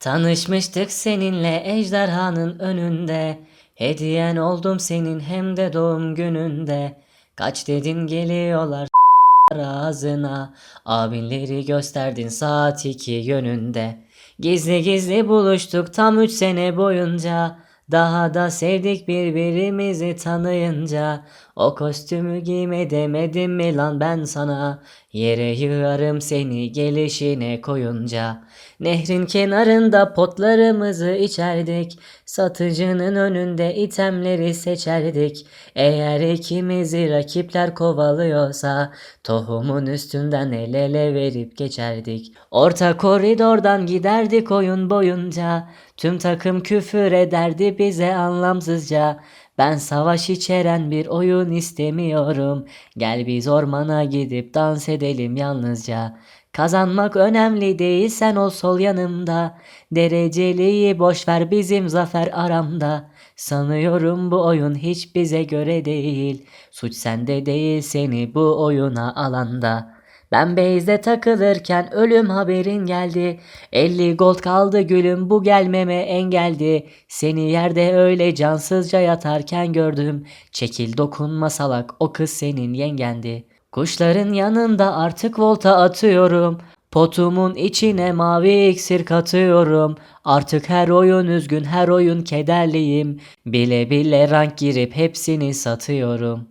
Tanışmıştık seninle ejderhanın önünde. Hediyen oldum senin hem de doğum gününde. Kaç dedin geliyorlar ağzına. Abinleri gösterdin saat iki yönünde. Gizli gizli buluştuk tam üç sene boyunca. Daha da sevdik birbirimizi tanıyınca. O kostümü giyme demedim mi lan ben sana? Yere yığarım seni gelişine koyunca. Nehrin kenarında potlarımızı içerdik. Satıcının önünde itemleri seçerdik. Eğer ikimizi rakipler kovalıyorsa tohumun üstünden el ele verip geçerdik. Orta koridordan giderdik oyun boyunca. Tüm takım küfür ederdi bize anlamsızca. Ben savaş içeren bir oyun istemiyorum. Gel biz ormana gidip dans edelim yalnızca. Kazanmak önemli değil sen ol sol yanımda. Dereceliği boş ver bizim zafer aramda. Sanıyorum bu oyun hiç bize göre değil. Suç sende değil seni bu oyuna alanda. Ben base'de takılırken ölüm haberin geldi. 50 gold kaldı gülüm bu gelmeme engeldi. Seni yerde öyle cansızca yatarken gördüm. Çekil dokunma salak o kız senin yengendi. Kuşların yanında artık volta atıyorum. Potumun içine mavi iksir katıyorum. Artık her oyun üzgün her oyun kederliyim. Bile bile rank girip hepsini satıyorum.